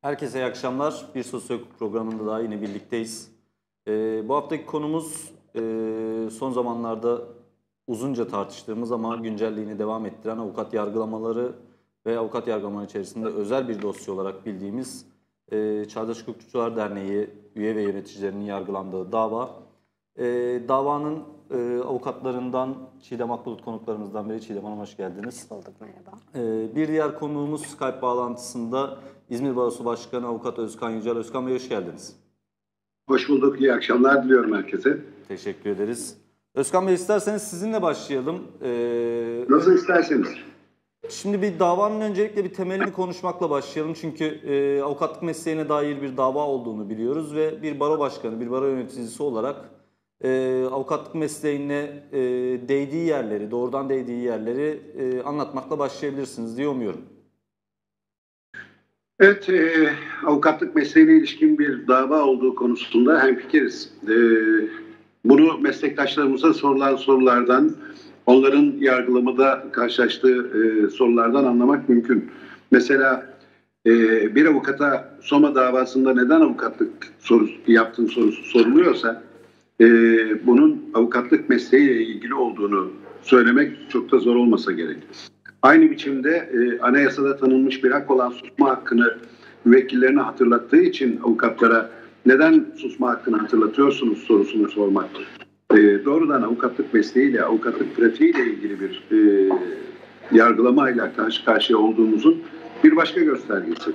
Herkese iyi akşamlar. Bir sosyolojik programında daha yine birlikteyiz. Ee, bu haftaki konumuz e, son zamanlarda uzunca tartıştığımız ama güncelliğini devam ettiren avukat yargılamaları ve avukat yargılamaları içerisinde özel bir dosya olarak bildiğimiz e, Çağdaş Hukukçular Derneği üye ve yöneticilerinin yargılandığı dava. E, davanın e, avukatlarından Çiğdem Akbulut konuklarımızdan biri. Çiğdem Hanım hoş geldiniz. Bulduk merhaba. Ee, Bir diğer konuğumuz Skype bağlantısında İzmir Barosu Başkanı Avukat Özkan Yücel. Özkan Bey hoş geldiniz. Hoş bulduk. İyi akşamlar diliyorum herkese. Teşekkür ederiz. Özkan Bey isterseniz sizinle başlayalım. Ee, Nasıl isterseniz. şimdi bir davanın öncelikle bir temelini konuşmakla başlayalım. Çünkü e, avukatlık mesleğine dair bir dava olduğunu biliyoruz ve bir baro başkanı, bir baro yöneticisi olarak e, avukatlık mesleğine e, değdiği yerleri, doğrudan değdiği yerleri e, anlatmakla başlayabilirsiniz diye umuyorum. Evet, e, avukatlık mesleğine ilişkin bir dava olduğu konusunda hemfikiriz. E, bunu meslektaşlarımıza sorulan sorulardan, onların yargılamada karşılaştığı e, sorulardan anlamak mümkün. Mesela e, bir avukata Soma davasında neden avukatlık sorusu, yaptığın sorusu soruluyorsa, e, bunun avukatlık mesleğiyle ilgili olduğunu söylemek çok da zor olmasa gerek. Aynı biçimde e, anayasada tanınmış bir hak olan susma hakkını müvekkillerine hatırlattığı için avukatlara neden susma hakkını hatırlatıyorsunuz sorusunu sormak e, doğrudan avukatlık mesleğiyle, avukatlık pratiğiyle ilgili bir e, yargılamayla karşı karşıya olduğumuzun bir başka göstergesi.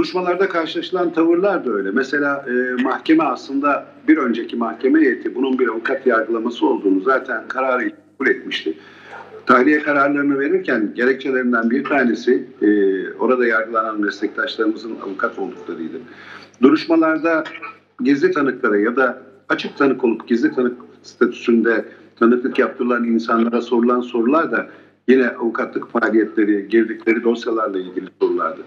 Duruşmalarda karşılaşılan tavırlar da öyle. Mesela e, mahkeme aslında bir önceki mahkeme heyeti bunun bir avukat yargılaması olduğunu zaten kararı kabul etmişti. Tahliye kararlarını verirken gerekçelerinden bir tanesi e, orada yargılanan meslektaşlarımızın avukat olduklarıydı. Duruşmalarda gizli tanıklara ya da açık tanık olup gizli tanık statüsünde tanıklık yaptırılan insanlara sorulan sorular da yine avukatlık faaliyetleri, girdikleri dosyalarla ilgili sorulardı.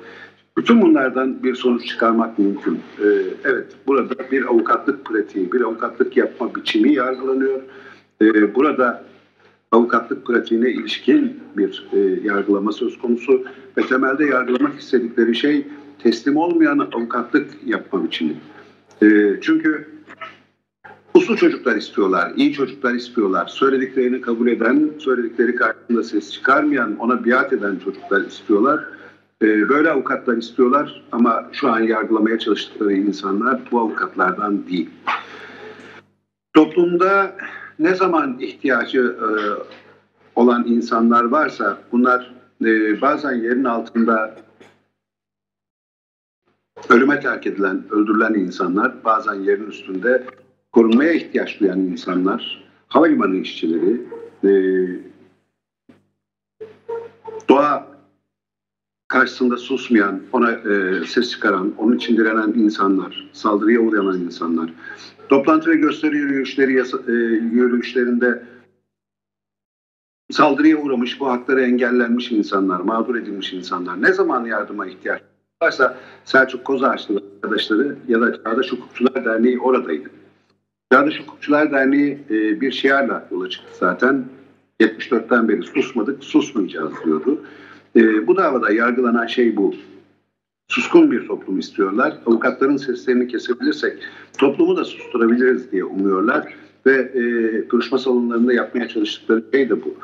Bütün bunlardan bir sonuç çıkarmak mümkün. Ee, evet, burada bir avukatlık pratiği, bir avukatlık yapma biçimi yargılanıyor. Ee, burada avukatlık pratiğine ilişkin bir e, yargılama söz konusu ve temelde yargılamak istedikleri şey teslim olmayan avukatlık yapma biçimi. E, çünkü uslu çocuklar istiyorlar, iyi çocuklar istiyorlar, söylediklerini kabul eden, söyledikleri karşısında ses çıkarmayan, ona biat eden çocuklar istiyorlar. E, böyle avukatlar istiyorlar ama şu an yargılamaya çalıştıkları insanlar bu avukatlardan değil. Toplumda ne zaman ihtiyacı e, olan insanlar varsa bunlar e, bazen yerin altında ölüme terk edilen, öldürülen insanlar, bazen yerin üstünde korunmaya ihtiyaç duyan insanlar, havalimanı işçileri, e, doğa karşısında susmayan, ona e, ses çıkaran, onun için direnen insanlar, saldırıya uğrayan insanlar, toplantı ve gösteri yürüyüşleri e, yürüyüşlerinde saldırıya uğramış, bu hakları engellenmiş insanlar, mağdur edilmiş insanlar ne zaman yardıma ihtiyaç varsa Selçuk Kozağaçlı arkadaşları ya da Çağdaş Hukukçular Derneği oradaydı. Çağdaş Hukukçular Derneği e, bir şiarla yola çıktı zaten. 74'ten beri susmadık, susmayacağız diyordu. E, bu davada yargılanan şey bu. Suskun bir toplum istiyorlar. Avukatların seslerini kesebilirsek toplumu da susturabiliriz diye umuyorlar. Ve e, duruşma salonlarında yapmaya çalıştıkları şey de bu.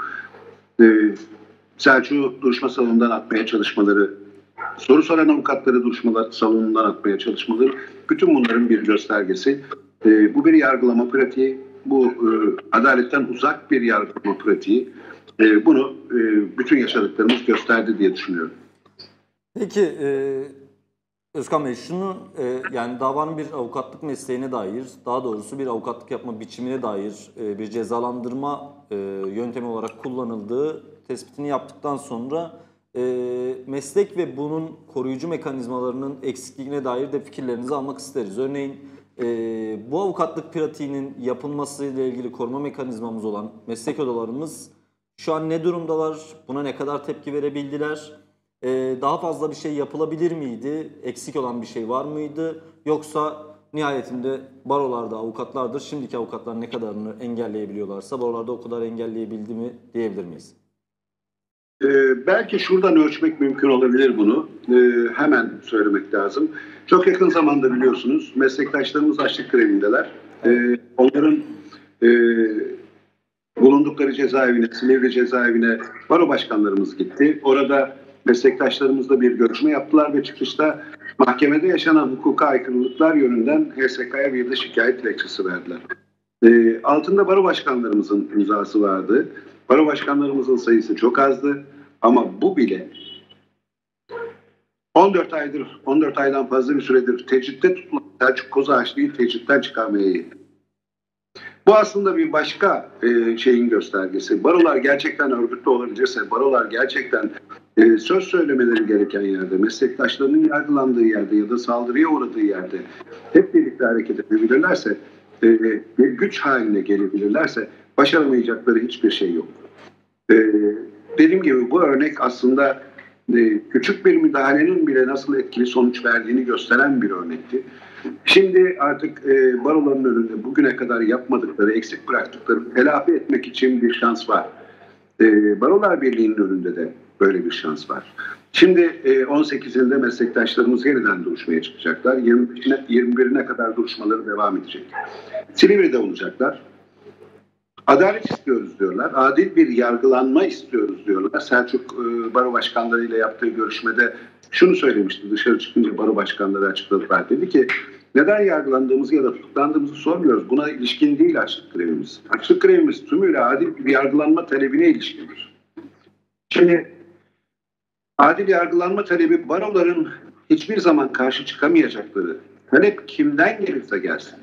E, Selçuk'u duruşma salonundan atmaya çalışmaları, soru soran avukatları duruşma salonundan atmaya çalışmaları, bütün bunların bir göstergesi. E, bu bir yargılama pratiği, bu e, adaletten uzak bir yargılama pratiği. E, bunu e, bütün yaşadıklarımız gösterdi diye düşünüyorum. Peki e, Özkan Bey şunu e, yani davanın bir avukatlık mesleğine dair daha doğrusu bir avukatlık yapma biçimine dair e, bir cezalandırma e, yöntemi olarak kullanıldığı tespitini yaptıktan sonra e, meslek ve bunun koruyucu mekanizmalarının eksikliğine dair de fikirlerinizi almak isteriz. Örneğin e, bu avukatlık pratiğinin yapılmasıyla ilgili koruma mekanizmamız olan meslek odalarımız şu an ne durumdalar? Buna ne kadar tepki verebildiler? Ee, daha fazla bir şey yapılabilir miydi? Eksik olan bir şey var mıydı? Yoksa nihayetinde barolarda avukatlardır. Şimdiki avukatlar ne kadarını engelleyebiliyorlarsa barolarda o kadar engelleyebildi mi diyebilir miyiz? Ee, belki şuradan ölçmek mümkün olabilir bunu. Ee, hemen söylemek lazım. Çok yakın zamanda biliyorsunuz meslektaşlarımız açlık grevindeler. Ee, onların e, bulundukları cezaevine, Silivri cezaevine baro başkanlarımız gitti. Orada meslektaşlarımızla bir görüşme yaptılar ve çıkışta mahkemede yaşanan hukuka aykırılıklar yönünden HSK'ya bir de şikayet dilekçesi verdiler. E, altında baro başkanlarımızın imzası vardı. Baro başkanlarımızın sayısı çok azdı ama bu bile 14 aydır, 14 aydan fazla bir süredir tecritte tutulan Selçuk Kozağaçlı'yı tecritten çıkarmaya yetti. Bu aslında bir başka e, şeyin göstergesi. Barolar gerçekten örgütlü olabilirse, barolar gerçekten e, söz söylemeleri gereken yerde, meslektaşlarının yargılandığı yerde ya da saldırıya uğradığı yerde hep birlikte hareket edebilirlerse, e, bir güç haline gelebilirlerse başaramayacakları hiçbir şey yok. E, dediğim gibi bu örnek aslında e, küçük bir müdahalenin bile nasıl etkili sonuç verdiğini gösteren bir örnekti. Şimdi artık e, baroların önünde bugüne kadar yapmadıkları, eksik bıraktıkları telafi etmek için bir şans var. E, Barolar Birliği'nin önünde de böyle bir şans var. Şimdi e, 18'inde meslektaşlarımız yeniden duruşmaya çıkacaklar. 21'ine, 21'ine kadar duruşmaları devam edecek. Silivri'de olacaklar. Adalet istiyoruz diyorlar. Adil bir yargılanma istiyoruz diyorlar. Selçuk e, baro başkanları ile yaptığı görüşmede şunu söylemişti. Dışarı çıkınca baro başkanları açıkladılar. Dedi ki neden yargılandığımızı ya da tutuklandığımızı sormuyoruz. Buna ilişkin değil açlık grevimiz. Açlık grevimiz tümüyle adil bir yargılanma talebine ilişkindir. Şimdi adil yargılanma talebi baroların hiçbir zaman karşı çıkamayacakları talep kimden gelirse gelsin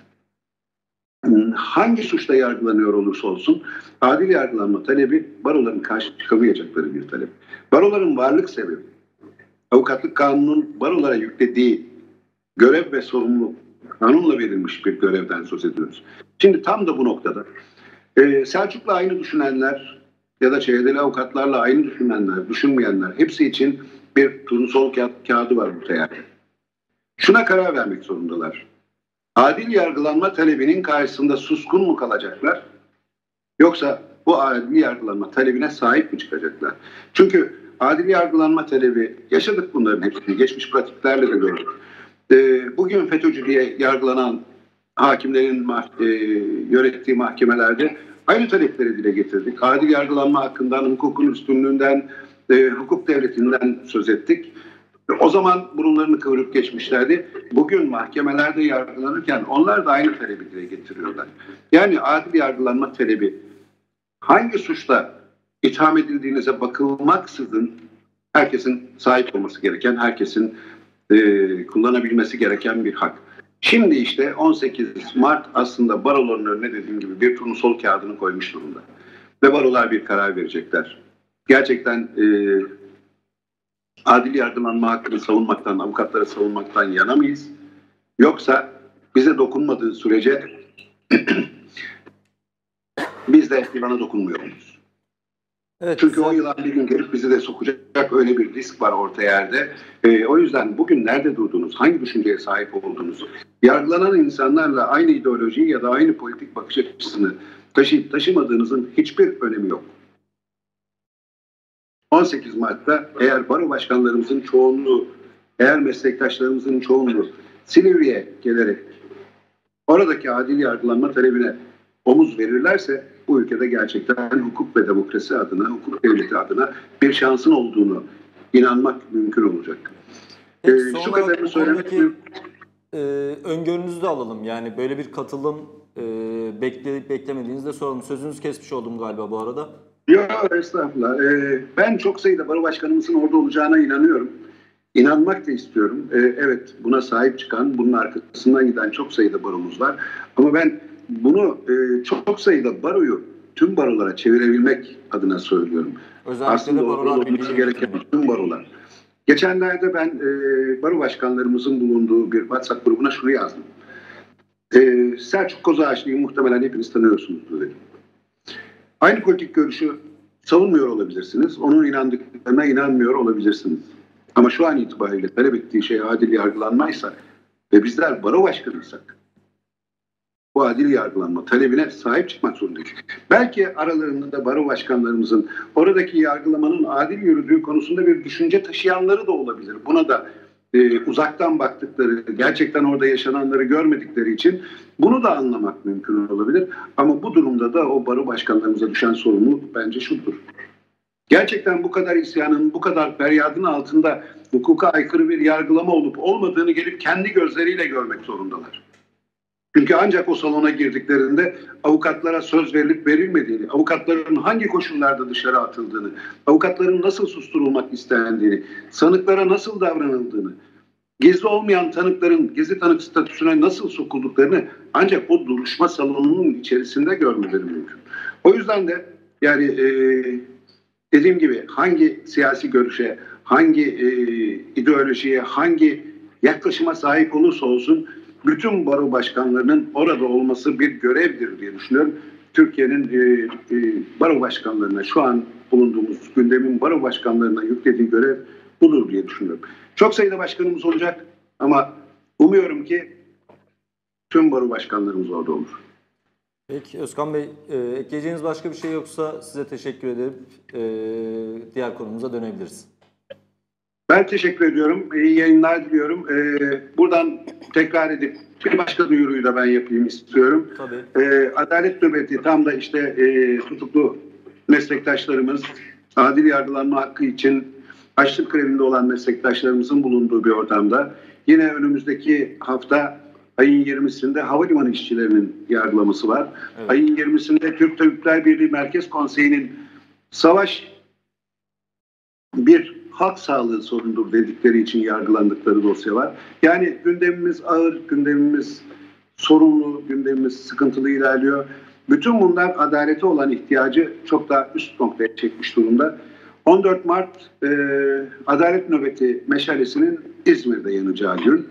hangi suçta yargılanıyor olursa olsun adil yargılanma talebi baroların karşı çıkamayacakları bir talep. Baroların varlık sebebi avukatlık kanunun barolara yüklediği görev ve sorumluluk kanunla verilmiş bir görevden söz ediyoruz. Şimdi tam da bu noktada e, Selçuk'la aynı düşünenler ya da çevreli avukatlarla aynı düşünenler, düşünmeyenler hepsi için bir turnusol kağıdı var ortaya. Şuna karar vermek zorundalar. Adil yargılanma talebinin karşısında suskun mu kalacaklar? Yoksa bu adil yargılanma talebine sahip mi çıkacaklar? Çünkü adil yargılanma talebi yaşadık bunların hepsini. Geçmiş pratiklerle de gördük. E, bugün FETÖ'cü diye yargılanan hakimlerin e, yönettiği mahkemelerde aynı talepleri dile getirdik. Adil yargılanma hakkından, hukukun üstünlüğünden, e, hukuk devletinden söz ettik. O zaman burunlarını kıvırıp geçmişlerdi. Bugün mahkemelerde yargılanırken onlar da aynı talebi dile getiriyorlar. Yani adil yargılanma talebi hangi suçta itham edildiğinize bakılmaksızın herkesin sahip olması gereken, herkesin e, kullanabilmesi gereken bir hak. Şimdi işte 18 Mart aslında baroların önüne dediğim gibi bir turnusol kağıdını koymuş durumda. Ve barolar bir karar verecekler. Gerçekten e, adil yargılanma hakkını savunmaktan, avukatları savunmaktan yana mıyız? Yoksa bize dokunmadığı sürece biz de yılana dokunmuyor muyuz? Evet, Çünkü güzel. o yılan bir gün gelip bizi de sokacak öyle bir risk var orta yerde. Ee, o yüzden bugün nerede durdunuz, hangi düşünceye sahip oldunuz, yargılanan insanlarla aynı ideolojiyi ya da aynı politik bakış açısını taşıyıp taşımadığınızın hiçbir önemi yok. 18 Mart'ta eğer baro başkanlarımızın çoğunluğu, eğer meslektaşlarımızın çoğunluğu Silivri'ye gelerek oradaki adil yargılanma talebine omuz verirlerse bu ülkede gerçekten hukuk ve demokrasi adına, hukuk devleti adına bir şansın olduğunu inanmak mümkün olacak. Peki, ee, şu kadarını söylemek e, öngörünüzü de alalım. Yani böyle bir katılım e, bekle, beklemediğinizde soralım. Sözünüzü kesmiş oldum galiba bu arada. Yok estağfurullah. Ee, ben çok sayıda baro başkanımızın orada olacağına inanıyorum. İnanmak da istiyorum. Ee, evet buna sahip çıkan, bunun arkasından giden çok sayıda baromuz var. Ama ben bunu e, çok sayıda baroyu tüm barolara çevirebilmek adına söylüyorum. Özellikle Aslında de barolar olması gereken tüm barolar. Geçenlerde ben e, baro başkanlarımızın bulunduğu bir WhatsApp grubuna şunu yazdım. E, Selçuk Kozağaçlı'yı muhtemelen hepiniz tanıyorsunuz dedim. Aynı politik görüşü savunmuyor olabilirsiniz. Onun inandıklarına inanmıyor olabilirsiniz. Ama şu an itibariyle talep ettiği şey adil yargılanmaysa ve bizler baro başkanıysak bu adil yargılanma talebine sahip çıkmak zorundayız. Belki aralarında da baro başkanlarımızın oradaki yargılamanın adil yürüdüğü konusunda bir düşünce taşıyanları da olabilir. Buna da e, uzaktan baktıkları, gerçekten orada yaşananları görmedikleri için bunu da anlamak mümkün olabilir. Ama bu durumda da o baro başkanlarımıza düşen sorumluluk bence şudur. Gerçekten bu kadar isyanın, bu kadar feryadın altında hukuka aykırı bir yargılama olup olmadığını gelip kendi gözleriyle görmek zorundalar. Çünkü ancak o salona girdiklerinde avukatlara söz verilip verilmediğini, avukatların hangi koşullarda dışarı atıldığını, avukatların nasıl susturulmak istendiğini, sanıklara nasıl davranıldığını, gizli olmayan tanıkların gizli tanık statüsüne nasıl sokulduklarını ancak o duruşma salonunun içerisinde görmeleri mümkün. O yüzden de yani e, dediğim gibi hangi siyasi görüşe, hangi e, ideolojiye, hangi yaklaşıma sahip olursa olsun bütün baro başkanlarının orada olması bir görevdir diye düşünüyorum. Türkiye'nin e, e, baro başkanlarına şu an bulunduğumuz gündemin baro başkanlarına yüklediği görev budur diye düşünüyorum. Çok sayıda başkanımız olacak ama umuyorum ki tüm baro başkanlarımız orada olur. Peki Özkan Bey, e, ekleyeceğiniz başka bir şey yoksa size teşekkür edip e, diğer konumuza dönebiliriz. Ben teşekkür ediyorum. İyi yayınlar diliyorum. Ee, buradan tekrar edip bir başka duyuruyu da ben yapayım istiyorum. Tabii. Ee, adalet nöbeti tam da işte e, tutuklu meslektaşlarımız adil yargılanma hakkı için açlık grevinde olan meslektaşlarımızın bulunduğu bir ortamda yine önümüzdeki hafta ayın 20'sinde havalimanı işçilerinin yargılaması var. Evet. Ayın 20'sinde Türk Tabipler Birliği Merkez Konseyi'nin savaş bir halk sağlığı sorunudur dedikleri için yargılandıkları dosya var. Yani gündemimiz ağır, gündemimiz sorunlu, gündemimiz sıkıntılı ilerliyor. Bütün bunlar adalete olan ihtiyacı çok daha üst noktaya çekmiş durumda. 14 Mart e, Adalet Nöbeti meşalesinin İzmir'de yanacağı gün.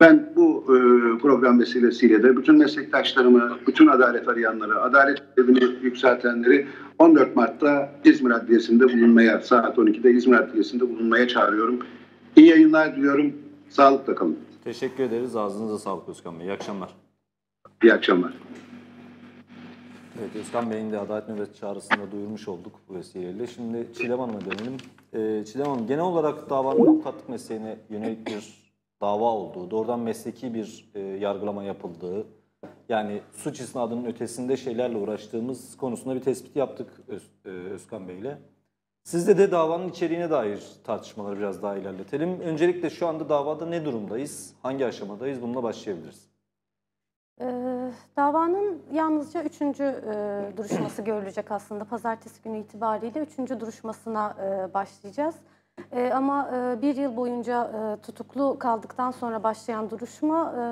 Ben bu e, program vesilesiyle de bütün meslektaşlarımı, bütün adalet arayanları, adalet evini yükseltenleri 14 Mart'ta İzmir Adliyesi'nde bulunmaya, saat 12'de İzmir Adliyesi'nde bulunmaya çağırıyorum. İyi yayınlar diliyorum. Sağlıkla kalın. Teşekkür ederiz. Ağzınıza sağlık Özkan Bey. İyi akşamlar. İyi akşamlar. Evet Özkan Bey'in de Adalet Nöbeti çağrısını da duyurmuş olduk bu vesileyle. Şimdi Çiğdem Hanım'a dönelim. Ee, Çiğdem Hanım genel olarak davanın avukatlık mesleğine yönelik bir dava olduğu, doğrudan mesleki bir e, yargılama yapıldığı, yani suç isnadının ötesinde şeylerle uğraştığımız konusunda bir tespit yaptık Öz, e, Özkan Bey'le. Sizde de davanın içeriğine dair tartışmaları biraz daha ilerletelim. Öncelikle şu anda davada ne durumdayız, hangi aşamadayız bununla başlayabiliriz. Ee, davanın yalnızca üçüncü e, duruşması görülecek aslında. Pazartesi günü itibariyle üçüncü duruşmasına e, başlayacağız. E, ama e, bir yıl boyunca e, tutuklu kaldıktan sonra başlayan duruşma e,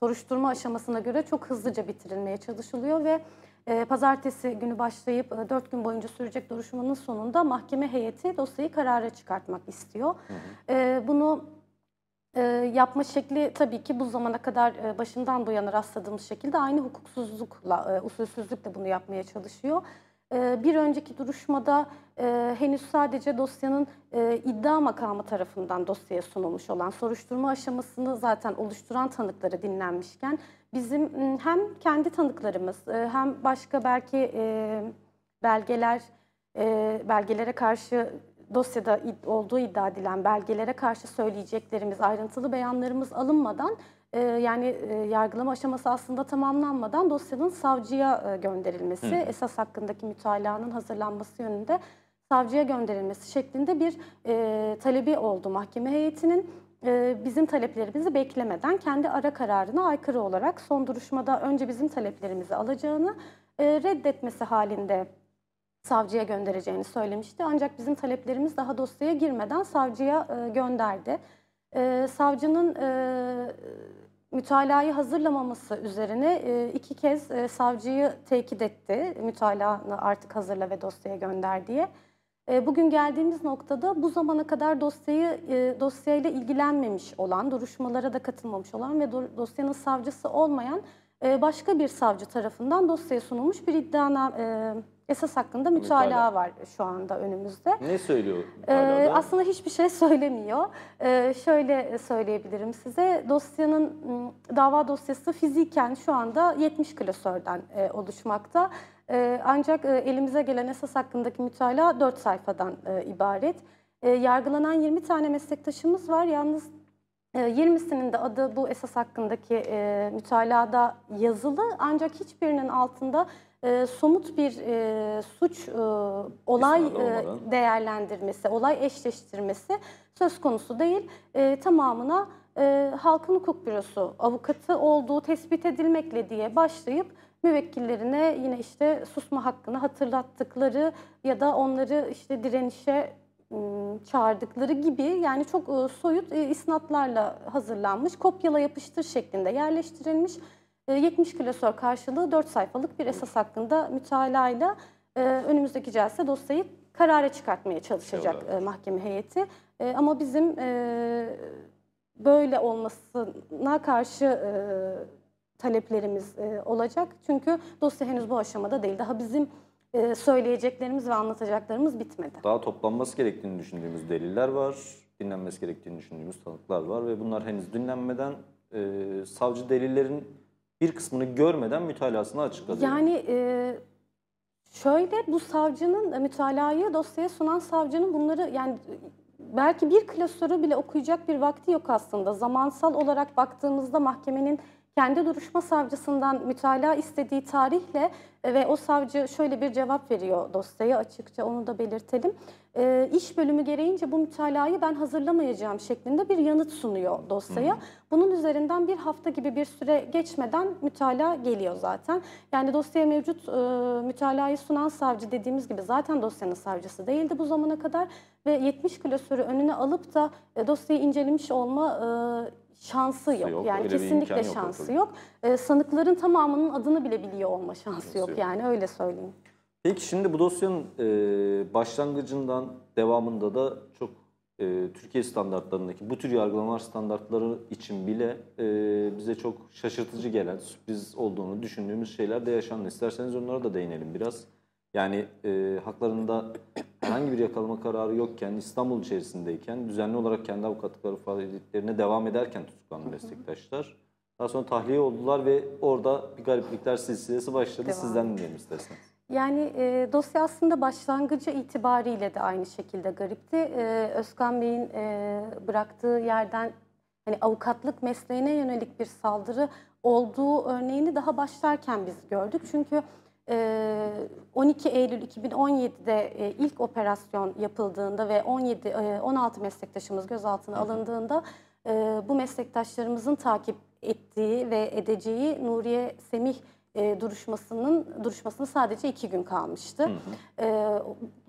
soruşturma aşamasına göre çok hızlıca bitirilmeye çalışılıyor ve e, pazartesi günü başlayıp e, dört gün boyunca sürecek duruşmanın sonunda mahkeme heyeti dosyayı karara çıkartmak istiyor. E, bunu e, yapma şekli tabii ki bu zamana kadar e, başından bu yana rastladığımız şekilde aynı hukuksuzlukla, e, usulsüzlükle bunu yapmaya çalışıyor. E, bir önceki duruşmada e, henüz sadece dosyanın e, iddia makamı tarafından dosyaya sunulmuş olan soruşturma aşamasını zaten oluşturan tanıkları dinlenmişken bizim hem kendi tanıklarımız e, hem başka belki belgeler belgelere karşı dosyada olduğu iddia edilen belgelere karşı söyleyeceklerimiz, ayrıntılı beyanlarımız alınmadan yani e, yargılama aşaması aslında tamamlanmadan dosyanın savcıya e, gönderilmesi, esas hakkındaki mütalaanın hazırlanması yönünde savcıya gönderilmesi şeklinde bir e, talebi oldu mahkeme heyetinin. E, bizim taleplerimizi beklemeden kendi ara kararına aykırı olarak son duruşmada önce bizim taleplerimizi alacağını e, reddetmesi halinde savcıya göndereceğini söylemişti. Ancak bizim taleplerimiz daha dosyaya girmeden savcıya e, gönderdi. E, savcının e, mütalayı hazırlamaması üzerine e, iki kez e, savcıyı tekit etti. Mütalaanı artık hazırla ve dosyaya gönder diye. E, Bugün geldiğimiz noktada bu zamana kadar dosyayı dosyayla ilgilenmemiş olan, duruşmalara da katılmamış olan ve do- dosyanın savcısı olmayan başka bir savcı tarafından dosyaya sunulmuş bir iddiana, esas hakkında mütalaa var şu anda önümüzde. Ne söylüyor Ee, aslında hiçbir şey söylemiyor. Ee, şöyle söyleyebilirim size. Dosyanın m, dava dosyası fiziken şu anda 70 klasörden e, oluşmakta. E, ancak e, elimize gelen esas hakkındaki mütalaa 4 sayfadan e, ibaret. E, yargılanan 20 tane meslektaşımız var. Yalnız e, 20'sinin de adı bu esas hakkındaki e, mütalada yazılı. Ancak hiçbirinin altında e, somut bir e, suç e, olay e, değerlendirmesi, olay eşleştirmesi söz konusu değil. E, tamamına e, Halkın Hukuk Bürosu avukatı olduğu tespit edilmekle diye başlayıp müvekkillerine yine işte susma hakkını hatırlattıkları ya da onları işte direnişe m, çağırdıkları gibi yani çok e, soyut e, isnatlarla hazırlanmış, kopyala yapıştır şeklinde yerleştirilmiş 70 klasör karşılığı 4 sayfalık bir esas hakkında mütalayla e, önümüzdeki celse dosyayı karara çıkartmaya çalışacak İnşallah. e, mahkeme heyeti. E, ama bizim böyle olmasına karşı taleplerimiz olacak. Çünkü dosya henüz bu aşamada değil. Daha bizim söyleyeceklerimiz ve anlatacaklarımız bitmedi. Daha toplanması gerektiğini düşündüğümüz deliller var, dinlenmesi gerektiğini düşündüğümüz tanıklar var ve bunlar henüz dinlenmeden savcı delillerin bir kısmını görmeden mütalasını açıkladı. Yani e, şöyle bu savcının e, mütalayı dosyaya sunan savcının bunları yani e, belki bir klasörü bile okuyacak bir vakti yok aslında. Zamansal olarak baktığımızda mahkemenin kendi duruşma savcısından mütalaa istediği tarihle e, ve o savcı şöyle bir cevap veriyor dosyaya açıkça onu da belirtelim. E, iş bölümü gereğince bu mütalayı ben hazırlamayacağım şeklinde bir yanıt sunuyor dosyaya. Bunun üzerinden bir hafta gibi bir süre geçmeden mütalaa geliyor zaten. Yani dosyaya mevcut e, mütalayı sunan savcı dediğimiz gibi zaten dosyanın savcısı değildi bu zamana kadar ve 70 klasörü önüne alıp da e, dosyayı incelemiş olma e, şansı yok. yok, Yani öyle kesinlikle yok şansı ortada. yok. E, sanıkların tamamının adını bile biliyor olma şansı Şansı yok yok. yani öyle söyleyeyim. Peki şimdi bu dosyanın e, başlangıcından devamında da çok e, Türkiye standartlarındaki bu tür yargılamalar standartları için bile e, bize çok şaşırtıcı gelen, sürpriz olduğunu düşündüğümüz şeyler de yaşandı. İsterseniz onlara da değinelim biraz. Yani e, haklarında herhangi bir yakalama kararı yokken, İstanbul içerisindeyken, düzenli olarak kendi avukatlıkları faaliyetlerine devam ederken tutuklanan meslektaşlar daha sonra tahliye oldular ve orada bir gariplikler silsilesi başladı. Devam. Sizden dinleyelim isterseniz. Yani e, dosya aslında başlangıcı itibariyle de aynı şekilde garipti. E, Özkan Bey'in e, bıraktığı yerden hani avukatlık mesleğine yönelik bir saldırı olduğu örneğini daha başlarken biz gördük. Çünkü 12 Eylül 2017'de e, ilk operasyon yapıldığında ve 17 e, 16 meslektaşımız gözaltına alındığında e, bu meslektaşlarımızın takip ettiği ve edeceği Nuriye Semih e, duruşmasının duruşmasına sadece iki gün kalmıştı. E,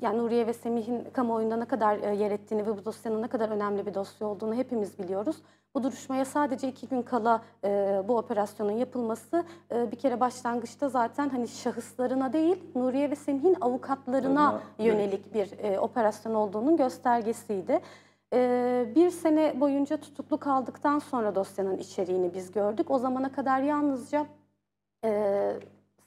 yani Nuriye ve Semih'in kamuoyunda ne kadar e, yer ettiğini ve bu dosyanın ne kadar önemli bir dosya olduğunu hepimiz biliyoruz. Bu duruşmaya sadece iki gün kala e, bu operasyonun yapılması e, bir kere başlangıçta zaten hani şahıslarına değil Nuriye ve Semih'in avukatlarına Avukatlarına yönelik bir e, operasyon olduğunun göstergesiydi. Ee, bir sene boyunca tutuklu kaldıktan sonra dosyanın içeriğini biz gördük. O zamana kadar yalnızca e,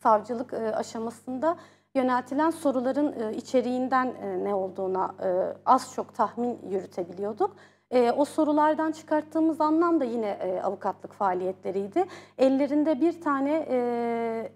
savcılık e, aşamasında yöneltilen soruların e, içeriğinden e, ne olduğuna e, az çok tahmin yürütebiliyorduk. E, o sorulardan çıkarttığımız anlam da yine e, avukatlık faaliyetleriydi. Ellerinde bir tane e,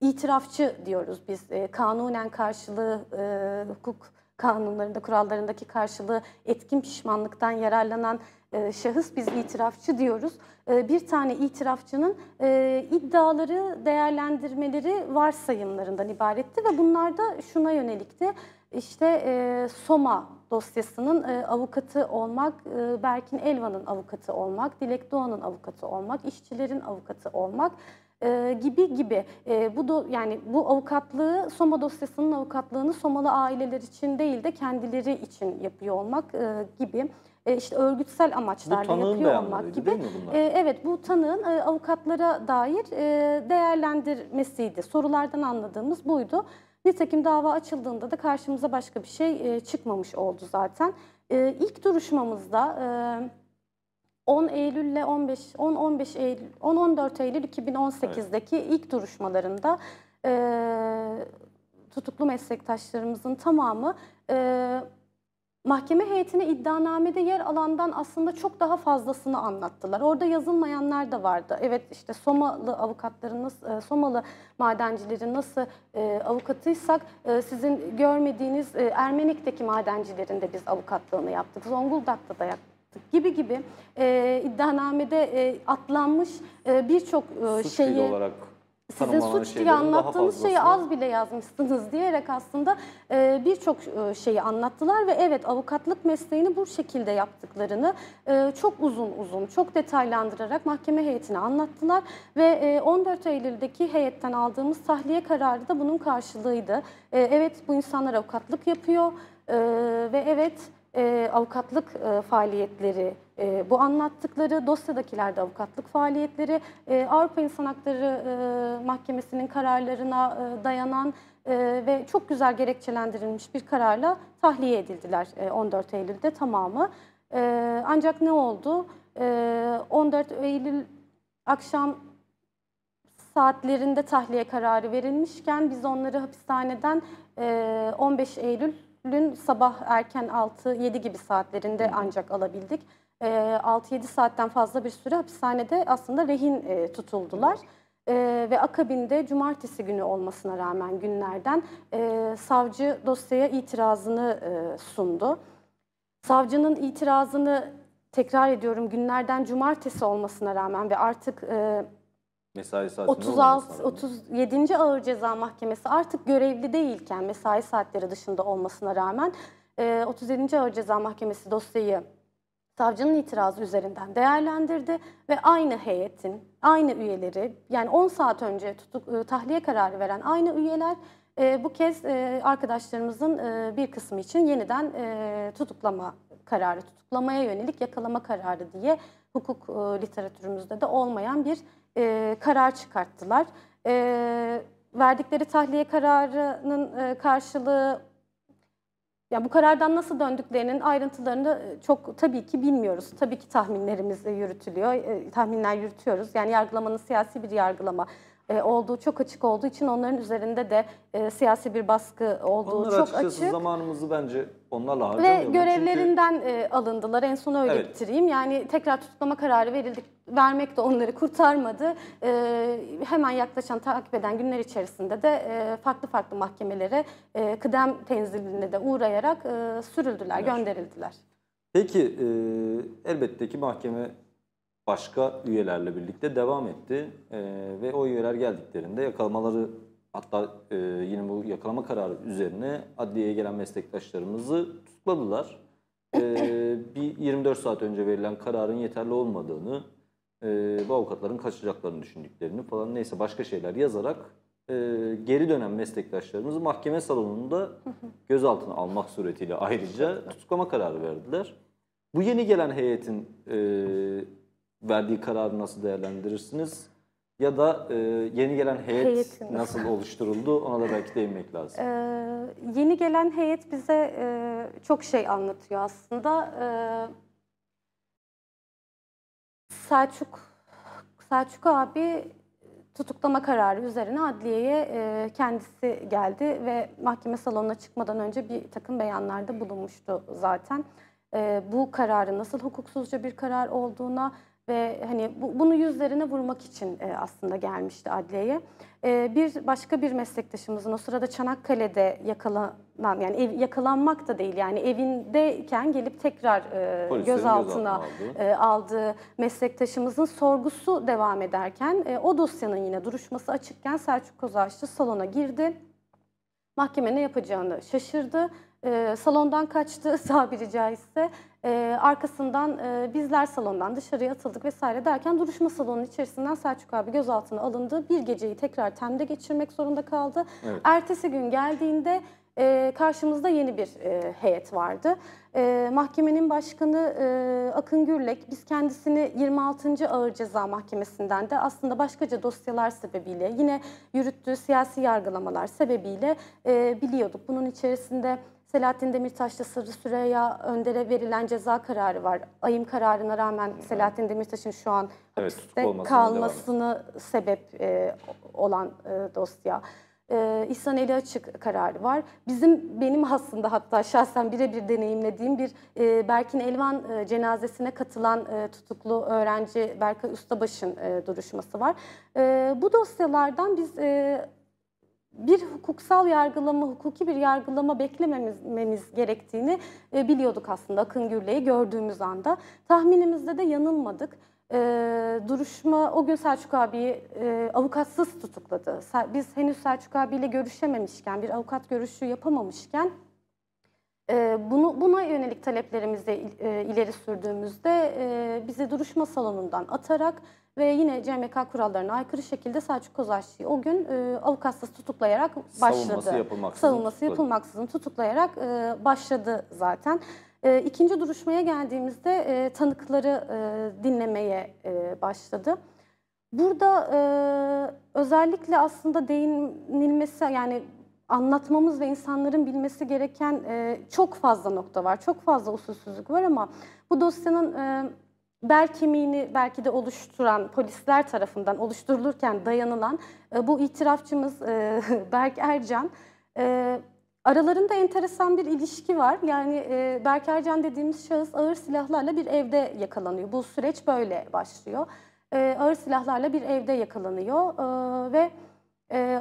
itirafçı diyoruz biz. E, kanunen karşılığı e, hukuk kanunlarında, kurallarındaki karşılığı etkin pişmanlıktan yararlanan e, şahıs biz itirafçı diyoruz. E, bir tane itirafçının e, iddiaları, değerlendirmeleri varsayımlarından ibaretti ve bunlar da şuna yönelikti. İşte e, Soma dosyasının e, avukatı olmak, e, Berkin Elvan'ın avukatı olmak, Dilek Doğan'ın avukatı olmak, işçilerin avukatı olmak e, gibi gibi. E, bu do, yani bu avukatlığı Soma dosyasının avukatlığını Somalı aileler için değil de kendileri için yapıyor olmak e, gibi. E, işte örgütsel amaçlarla yapıyor olmak gibi. E, evet bu tanığın e, avukatlara dair e, değerlendirmesiydi. Sorulardan anladığımız buydu. Nitekim dava açıldığında da karşımıza başka bir şey çıkmamış oldu zaten. İlk duruşmamızda e, 10 Eylül ile 15 10 15 Eylül 10 14 Eylül 2018'deki ilk duruşmalarında tutuklu meslektaşlarımızın tamamı mahkeme heyetine iddianamede yer alandan aslında çok daha fazlasını anlattılar. Orada yazılmayanlar da vardı. Evet işte Somalı avukatların nasıl, e, Somalı madencilerin nasıl e, avukatıysak e, sizin görmediğiniz Ermenik'teki madencilerin de biz avukatlığını yaptık. Zonguldak'ta da yaptık gibi gibi e, iddianamede e, atlanmış e, birçok e, şeyi olarak sizin suç daha anlattığınız şeyi az bile yazmışsınız diyerek aslında e, birçok e, şeyi anlattılar ve evet avukatlık mesleğini bu şekilde yaptıklarını e, çok uzun uzun, çok detaylandırarak mahkeme heyetine anlattılar ve e, 14 Eylül'deki heyetten aldığımız tahliye kararı da bunun karşılığıydı. E, evet bu insanlar avukatlık yapıyor e, ve evet e, avukatlık e, faaliyetleri, e, bu anlattıkları dosyadakilerde avukatlık faaliyetleri, e, Avrupa İnsan Hakları e, Mahkemesi'nin kararlarına e, dayanan e, ve çok güzel gerekçelendirilmiş bir kararla tahliye edildiler e, 14 Eylül'de tamamı. E, ancak ne oldu? E, 14 Eylül akşam saatlerinde tahliye kararı verilmişken biz onları hapishaneden e, 15 Eylül'ün sabah erken 6-7 gibi saatlerinde ancak alabildik. E, 6-7 saatten fazla bir süre hapishanede aslında rehin e, tutuldular. E, ve akabinde cumartesi günü olmasına rağmen günlerden e, savcı dosyaya itirazını e, sundu. Savcının itirazını tekrar ediyorum günlerden cumartesi olmasına rağmen ve artık e, mesai saatinde 36 olmamasına rağmen. 37. Ağır Ceza Mahkemesi artık görevli değilken mesai saatleri dışında olmasına rağmen e, 37. Ağır Ceza Mahkemesi dosyayı savcının itirazı üzerinden değerlendirdi ve aynı heyetin, aynı üyeleri yani 10 saat önce tutuk, e, tahliye kararı veren aynı üyeler e, bu kez e, arkadaşlarımızın e, bir kısmı için yeniden e, tutuklama kararı, tutuklamaya yönelik yakalama kararı diye hukuk e, literatürümüzde de olmayan bir e, karar çıkarttılar. E, verdikleri tahliye kararının e, karşılığı ya bu karardan nasıl döndüklerinin ayrıntılarını e, çok tabii ki bilmiyoruz. Tabii ki tahminlerimiz yürütülüyor, e, tahminler yürütüyoruz. Yani yargılamanın siyasi bir yargılama e, olduğu çok açık olduğu için onların üzerinde de e, siyasi bir baskı olduğu Onlar çok açık. zamanımızı bence onlarla Ve harcamayalım. Çünkü- görevlerinden e, alındılar. En son öyle Evet. bitireyim. Yani tekrar tutuklama kararı verildik. Vermek de onları kurtarmadı. E, hemen yaklaşan, takip eden günler içerisinde de e, farklı farklı mahkemelere e, kıdem tenziline de uğrayarak e, sürüldüler, Evet. gönderildiler. Peki e, elbette ki mahkeme başka üyelerle birlikte devam etti E, ve o üyeler geldiklerinde yakalamaları hatta e, yine bu yakalama kararı üzerine adliyeye gelen meslektaşlarımızı tutukladılar. E, bir 24 saat önce verilen kararın yeterli olmadığını, e, bu avukatların kaçacaklarını düşündüklerini falan neyse başka şeyler yazarak e, geri dönen meslektaşlarımızı mahkeme salonunda gözaltına almak suretiyle ayrıca tutuklama kararı verdiler. Bu yeni gelen heyetin e, verdiği kararı nasıl değerlendirirsiniz? Ya da e, yeni gelen heyet Heyetin. nasıl oluşturuldu ona da belki değinmek lazım. Ee, yeni gelen heyet bize e, çok şey anlatıyor aslında. Ee, Selçuk Selçuk abi tutuklama kararı üzerine adliyeye e, kendisi geldi ve mahkeme salonuna çıkmadan önce bir takım beyanlarda bulunmuştu zaten. E, bu kararın nasıl hukuksuzca bir karar olduğuna ve hani bu, bunu yüzlerine vurmak için e, aslında gelmişti adliyeye. E, bir başka bir meslektaşımızın o sırada Çanakkale'de yakalanan yani ev, yakalanmak da değil yani evindeyken gelip tekrar e, Polislerin gözaltına aldığı. e, aldığı meslektaşımızın sorgusu devam ederken e, o dosyanın yine duruşması açıkken Selçuk Kozaçlı salona girdi. Mahkeme ne yapacağını şaşırdı. E, salondan kaçtı tabiri caizse. E, arkasından e, bizler salondan dışarıya atıldık vesaire derken duruşma salonunun içerisinden Selçuk abi gözaltına alındı. Bir geceyi tekrar temde geçirmek zorunda kaldı. Evet. Ertesi gün geldiğinde e, karşımızda yeni bir e, heyet vardı. E, mahkemenin başkanı e, Akın Gürlek, biz kendisini 26. Ağır Ceza Mahkemesi'nden de aslında başkaca dosyalar sebebiyle, yine yürüttüğü siyasi yargılamalar sebebiyle e, biliyorduk. Bunun içerisinde Selahattin Demirtaş'la Sırrı Süreyya Önder'e verilen ceza kararı var. Ayım kararına rağmen Selahattin Demirtaş'ın şu an Evet, hapiste kalmasını sebep e, olan e, dosya. e, İhsan Eli Açık kararı var. Bizim benim aslında hatta şahsen birebir deneyimlediğim bir e, Berkin Elvan e, cenazesine katılan e, tutuklu öğrenci Berkay Ustabaş'ın e, duruşması var. E, bu dosyalardan biz e, bir hukuksal yargılama, hukuki bir yargılama beklememiz gerektiğini e, biliyorduk aslında Akın Gürley'i gördüğümüz anda. Tahminimizde de yanılmadık. E, duruşma o gün Selçuk abiyi e, avukatsız tutukladı. Biz henüz Selçuk abiyle görüşememişken, bir avukat görüşü yapamamışken e, bunu buna yönelik taleplerimizi e, ileri sürdüğümüzde bizi duruşma salonundan atarak ve yine CMK kurallarına aykırı şekilde Selçuk Kozaççı'yı o gün e, avukatsız tutuklayarak başladı. Savunması yapılmaksızın. Savunması yapılmaksızın tutuklayarak e, başladı zaten. E, ikinci duruşmaya geldiğimizde e, tanıkları e, dinlemeye e, başladı. Burada e, özellikle aslında değinilmesi yani anlatmamız ve insanların bilmesi gereken e, çok fazla nokta var. Çok fazla usulsüzlük var ama bu dosyanın e, bel kemiğini belki de oluşturan polisler tarafından oluşturulurken dayanılan e, bu itirafçımız e, Berk Ercan e, aralarında enteresan bir ilişki var. Yani Berk Ercan dediğimiz şahıs ağır silahlarla bir evde yakalanıyor. Bu süreç böyle başlıyor. Ağır silahlarla bir evde yakalanıyor ve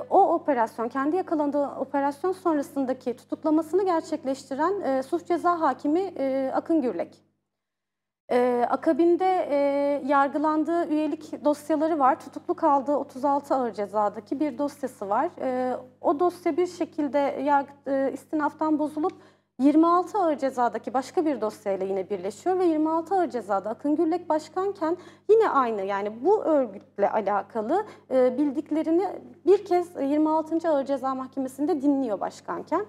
o operasyon, kendi yakalandığı operasyon sonrasındaki tutuklamasını gerçekleştiren suç ceza hakimi Akın Gürlek. Ee, akabinde e, yargılandığı üyelik dosyaları var. Tutuklu kaldığı 36 ağır cezadaki bir dosyası var. E, o dosya bir şekilde yargı, e, istinaftan bozulup 26 ağır cezadaki başka bir dosyayla yine birleşiyor ve 26 ağır cezada Akın Gürlek başkanken yine aynı yani bu örgütle alakalı e, bildiklerini bir kez 26. Ağır Ceza Mahkemesi'nde dinliyor başkanken.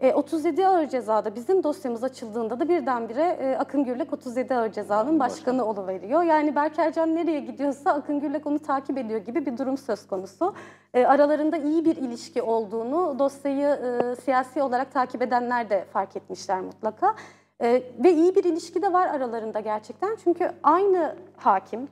37 e, ağır cezada bizim dosyamız açıldığında da birdenbire e, Akın Gürlek 37 ağır cezanın başkanı oluveriyor. Yani Berkercan nereye gidiyorsa Akın Gürlek onu takip ediyor gibi bir durum söz konusu. E, aralarında iyi bir ilişki olduğunu dosyayı siyasi olarak takip edenler de fark etmişler mutlaka. Ve iyi bir ilişki de var aralarında gerçekten. Çünkü aynı hakim,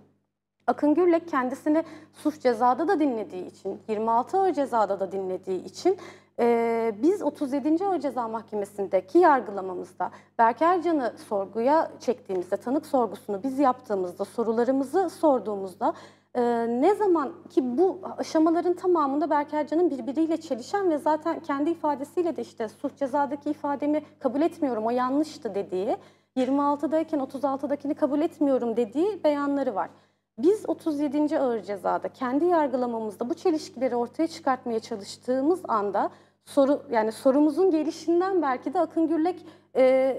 Akın Gürlek kendisini suç cezada da dinlediği için, 26 ağır cezada da dinlediği için ee, biz 37. Ağır Ceza Mahkemesi'ndeki yargılamamızda Berk Ercan'ı sorguya çektiğimizde, tanık sorgusunu biz yaptığımızda, sorularımızı sorduğumuzda e, ne zaman ki bu aşamaların tamamında Berk Ercan'ın birbiriyle çelişen ve zaten kendi ifadesiyle de işte suç cezadaki ifademi kabul etmiyorum, o yanlıştı dediği, 26'dayken 36'dakini kabul etmiyorum dediği beyanları var. Biz 37. ağır cezada kendi yargılamamızda bu çelişkileri ortaya çıkartmaya çalıştığımız anda soru yani sorumuzun gelişinden belki de Akın Gürlek e,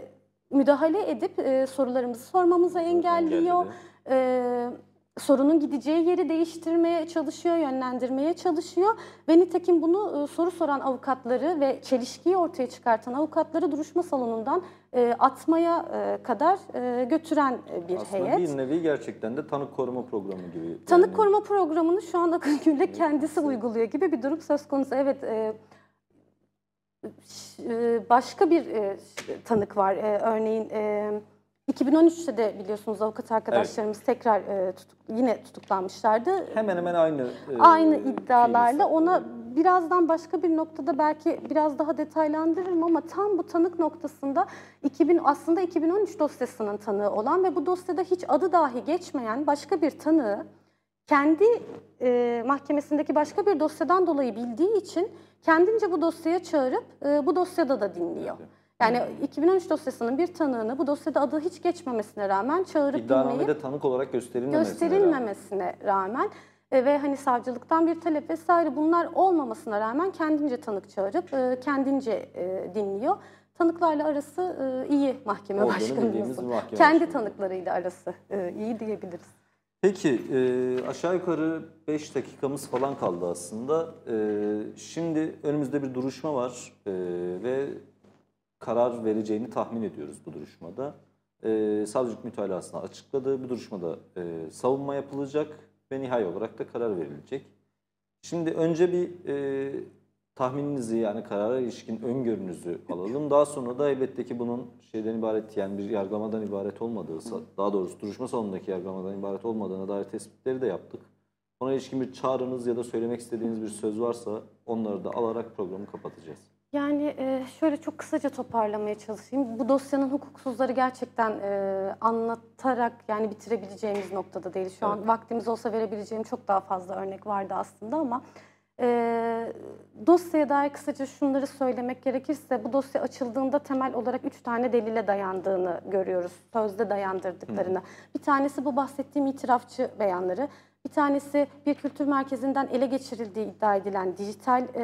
müdahale edip e, sorularımızı sormamıza engelliyor. E, sorunun gideceği yeri değiştirmeye çalışıyor, yönlendirmeye çalışıyor. Ve nitekim bunu e, soru soran avukatları ve çelişkiyi ortaya çıkartan avukatları duruşma salonundan e, atmaya e, kadar e, götüren e, bir Aslında heyet. bir nevi gerçekten de tanık koruma programı gibi. Tanık yani... koruma programını şu an Akın Gürlek kendisi uyguluyor gibi bir durum söz konusu. Evet, e, başka bir e, tanık var. E, örneğin 2013'te de biliyorsunuz avukat arkadaşlarımız evet. tekrar tutuk, yine tutuklanmışlardı. Hemen hemen aynı aynı iddialarla ona birazdan başka bir noktada belki biraz daha detaylandırırım ama tam bu tanık noktasında 2000 aslında 2013 dosyasının tanığı olan ve bu dosyada hiç adı dahi geçmeyen başka bir tanığı kendi e, mahkemesindeki başka bir dosyadan dolayı bildiği için kendince bu dosyaya çağırıp e, bu dosyada da dinliyor. Yani 2013 dosyasının bir tanığını bu dosyada adı hiç geçmemesine rağmen çağırıp İddianamede dinleyip tanık olarak gösterilmemesine, gösterilmemesine rağmen, rağmen e, ve hani savcılıktan bir talep vesaire bunlar olmamasına rağmen kendince tanık çağırıp e, kendince e, dinliyor. Tanıklarla arası e, iyi mahkeme başkanımızın. Kendi başkanı. tanıklarıyla arası e, iyi diyebiliriz. Peki e, aşağı yukarı 5 dakikamız falan kaldı aslında. E, şimdi önümüzde bir duruşma var e, ve karar vereceğini tahmin ediyoruz bu duruşmada. E, savcılık mütalasını açıkladı. Bu duruşmada e, savunma yapılacak ve nihai olarak da karar verilecek. Şimdi önce bir e, tahmininizi yani karara ilişkin öngörünüzü alalım. Daha sonra da elbette ki bunun şeyden ibaret yani bir yargılamadan ibaret olmadığı, daha doğrusu duruşma salonundaki yargılamadan ibaret olmadığına dair tespitleri de yaptık. Ona ilişkin bir çağrınız ya da söylemek istediğiniz bir söz varsa onları da alarak programı kapatacağız. Yani e, şöyle çok kısaca toparlamaya çalışayım. Bu dosyanın hukuksuzları gerçekten e, anlatarak yani bitirebileceğimiz noktada değil. Şu an Evet. vaktimiz olsa verebileceğim çok daha fazla örnek vardı aslında ama e, dosyaya dair kısaca şunları söylemek gerekirse bu dosya açıldığında temel olarak üç tane delile dayandığını görüyoruz. Sözde dayandırdıklarını. Bir tanesi bu bahsettiğim itirafçı beyanları. Bir tanesi bir kültür merkezinden ele geçirildiği iddia edilen dijital e,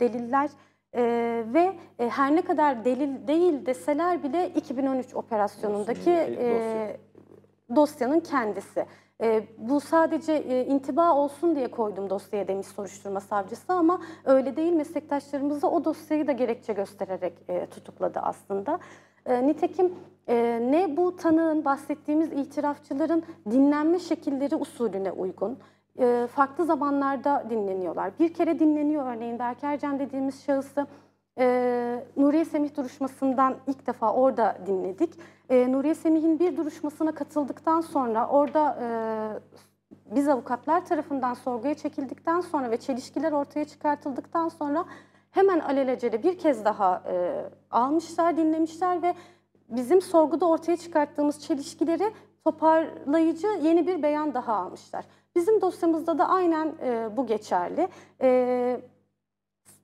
deliller. Ee, ve e, her ne kadar delil değil deseler bile 2013 operasyonundaki Dosyanın- e, dosyanın kendisi. E, bu sadece e, intiba olsun diye koydum dosyaya demiş soruşturma savcısı ama öyle değil meslektaşlarımız da o dosyayı da gerekçe göstererek e, tutukladı aslında. E, nitekim e, ne bu tanığın bahsettiğimiz itirafçıların dinlenme şekilleri usulüne uygun e, farklı zamanlarda dinleniyorlar. Bir kere dinleniyor örneğin Berk Ercan dediğimiz şahısı e, Nuriye Semih duruşmasından ilk defa orada dinledik. E, Nuriye Semih'in bir duruşmasına katıldıktan sonra orada e, biz avukatlar tarafından sorguya çekildikten sonra ve çelişkiler ortaya çıkartıldıktan sonra hemen alelacele bir kez daha e, almışlar, dinlemişler ve bizim sorguda ortaya çıkarttığımız çelişkileri toparlayıcı yeni bir beyan daha almışlar. Bizim dosyamızda da aynen e, bu geçerli. E,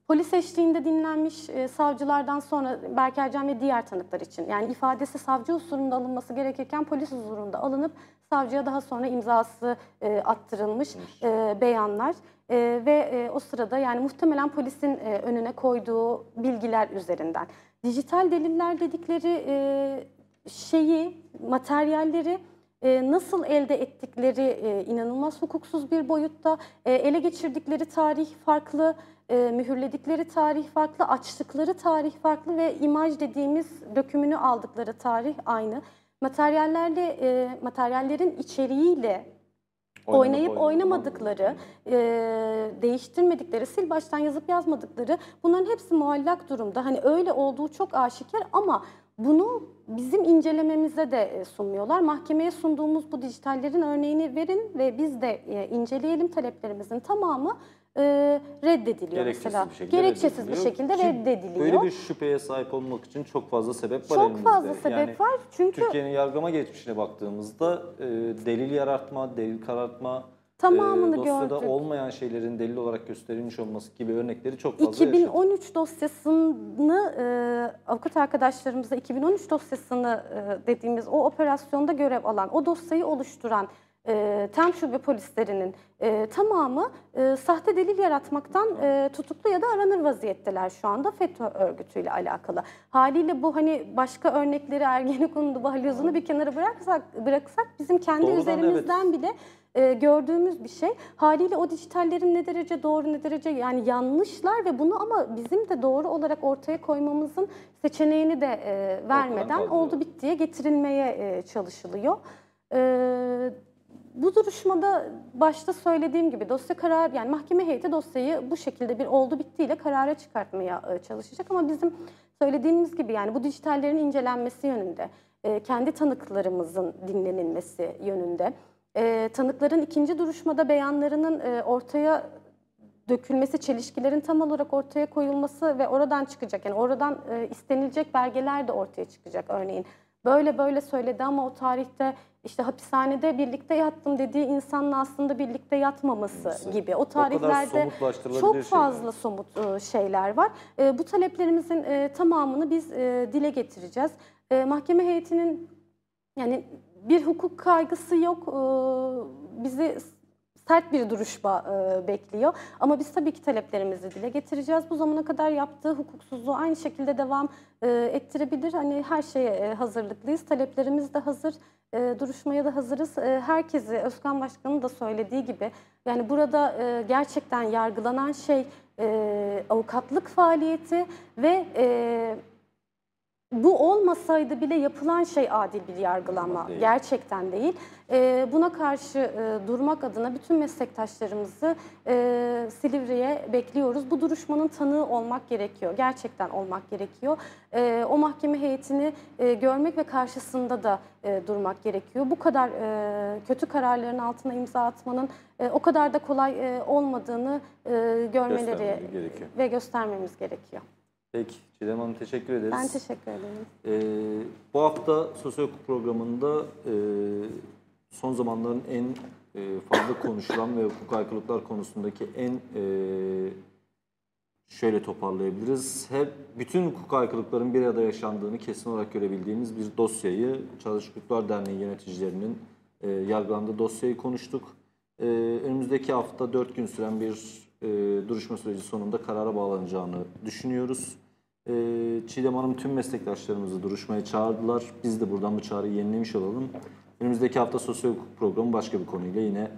polis eşliğinde dinlenmiş e, savcılardan sonra Berk Ercan ve diğer tanıklar için yani ifadesi savcı huzurunda alınması gerekirken polis huzurunda alınıp savcıya daha sonra imzası e, attırılmış e, beyanlar E, ve e, o sırada yani muhtemelen polisin e, önüne koyduğu bilgiler üzerinden. Dijital deliller dedikleri e, şeyi, materyalleri nasıl elde ettikleri e, inanılmaz hukuksuz bir boyutta, e, ele geçirdikleri tarih farklı, e, mühürledikleri tarih farklı, açtıkları tarih farklı ve imaj dediğimiz dökümünü aldıkları tarih aynı. Materyallerle, materyallerin içeriğiyle oynayıp oynamadıkları, e, değiştirmedikleri, sil baştan yazıp yazmadıkları bunların hepsi muallak durumda. Hani öyle olduğu çok aşikar ama bunu bizim incelememize de e, sunmuyorlar. Mahkemeye sunduğumuz bu dijitallerin örneğini verin ve biz de e, inceleyelim taleplerimizin tamamı e, reddediliyor Gerekçesiz mesela. bir şekilde Gerekçesiz bir şekilde Ki reddediliyor. Böyle bir şüpheye sahip olmak için çok fazla sebep var Çok elimizde. fazla sebep Yani var çünkü Türkiye'nin yargılama geçmişine baktığımızda e, delil yaratma, delil karartma, Tamamını e, dosyada gördük. olmayan şeylerin delil olarak gösterilmiş olması gibi örnekleri çok fazla yaşadık. 2013 dosyasını e, avukat arkadaşlarımıza 2013 dosyasını e, dediğimiz o operasyonda görev alan, o dosyayı oluşturan e, tem şube polislerinin e, tamamı e, sahte delil yaratmaktan e, tutuklu ya da aranır vaziyetteler şu anda FETÖ örgütüyle alakalı. Haliyle bu hani başka örnekleri Ergenekon'un balyozunu bir kenara bıraksak, bıraksak bizim kendi Doğrudan üzerimizden bile e, gördüğümüz bir şey. Haliyle o dijitallerin ne derece doğru ne derece yani yanlışlar ve bunu ama bizim de doğru olarak ortaya koymamızın seçeneğini de e, vermeden oldu bittiye getirilmeye e, çalışılıyor. E, bu duruşmada başta söylediğim gibi dosya karar yani mahkeme heyeti dosyayı bu şekilde bir oldu bittiyle karara çıkartmaya e, çalışacak ama bizim söylediğimiz gibi yani bu dijitallerin incelenmesi yönünde, e, kendi tanıklarımızın dinlenilmesi yönünde, e, tanıkların ikinci duruşmada beyanlarının e, ortaya dökülmesi, çelişkilerin tam olarak ortaya koyulması ve oradan çıkacak yani oradan e, istenilecek belgeler de ortaya çıkacak örneğin. Böyle böyle söyledi ama o tarihte işte hapishanede birlikte yattım dediği insanla aslında birlikte yatmaması Mesela. gibi. O O tarihlerde somutlaştırılabilir çok şeyler. fazla somut e, şeyler var. E, bu taleplerimizin e, tamamını biz e, dile getireceğiz. E, mahkeme heyetinin yani bir hukuk kaygısı yok. E, bizi sert bir duruşma e, bekliyor. Ama biz tabii ki taleplerimizi dile getireceğiz. Bu zamana kadar yaptığı hukuksuzluğu aynı şekilde devam e, ettirebilir. Hani her şeye e, hazırlıklıyız. Taleplerimiz de hazır. Duruşmaya da hazırız. Herkesi Özkan Başkan'ın da söylediği gibi yani burada gerçekten yargılanan şey avukatlık faaliyeti ve bu olmasaydı bile yapılan şey adil bir yargılama Değil. gerçekten değil. Ee, buna karşı e, durmak adına bütün meslektaşlarımızı e, Silivri'ye bekliyoruz. Bu duruşmanın tanığı olmak gerekiyor. Gerçekten olmak gerekiyor. Ee, o mahkeme heyetini e, görmek ve karşısında da e, durmak gerekiyor. Bu kadar e, kötü kararların altına imza atmanın e, o kadar da kolay e, olmadığını e, görmeleri ve göstermemiz gerekiyor. Peki Çiğdem Hanım teşekkür ederiz. Ben teşekkür ederim. Ee, bu hafta Sosyo Hukuk programında e, son zamanların en e, fazla konuşulan ve hukuk aykırılıklar konusundaki en e, şöyle toparlayabiliriz. Hep bütün hukuk aykırılıkların bir arada yaşandığını kesin olarak görebildiğimiz bir dosyayı Çalışma Hukuklar Derneği yöneticilerinin e, yargılandığı dosyayı konuştuk. E, önümüzdeki hafta 4 gün süren bir e, duruşma süreci sonunda karara bağlanacağını düşünüyoruz. E, Çiğdem Hanım tüm meslektaşlarımızı duruşmaya çağırdılar. Biz de buradan bu çağrıyı yenilemiş olalım. Önümüzdeki hafta sosyal hukuk programı başka bir konuyla yine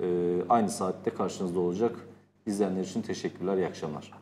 e, aynı saatte karşınızda olacak. İzleyenler için teşekkürler, iyi akşamlar.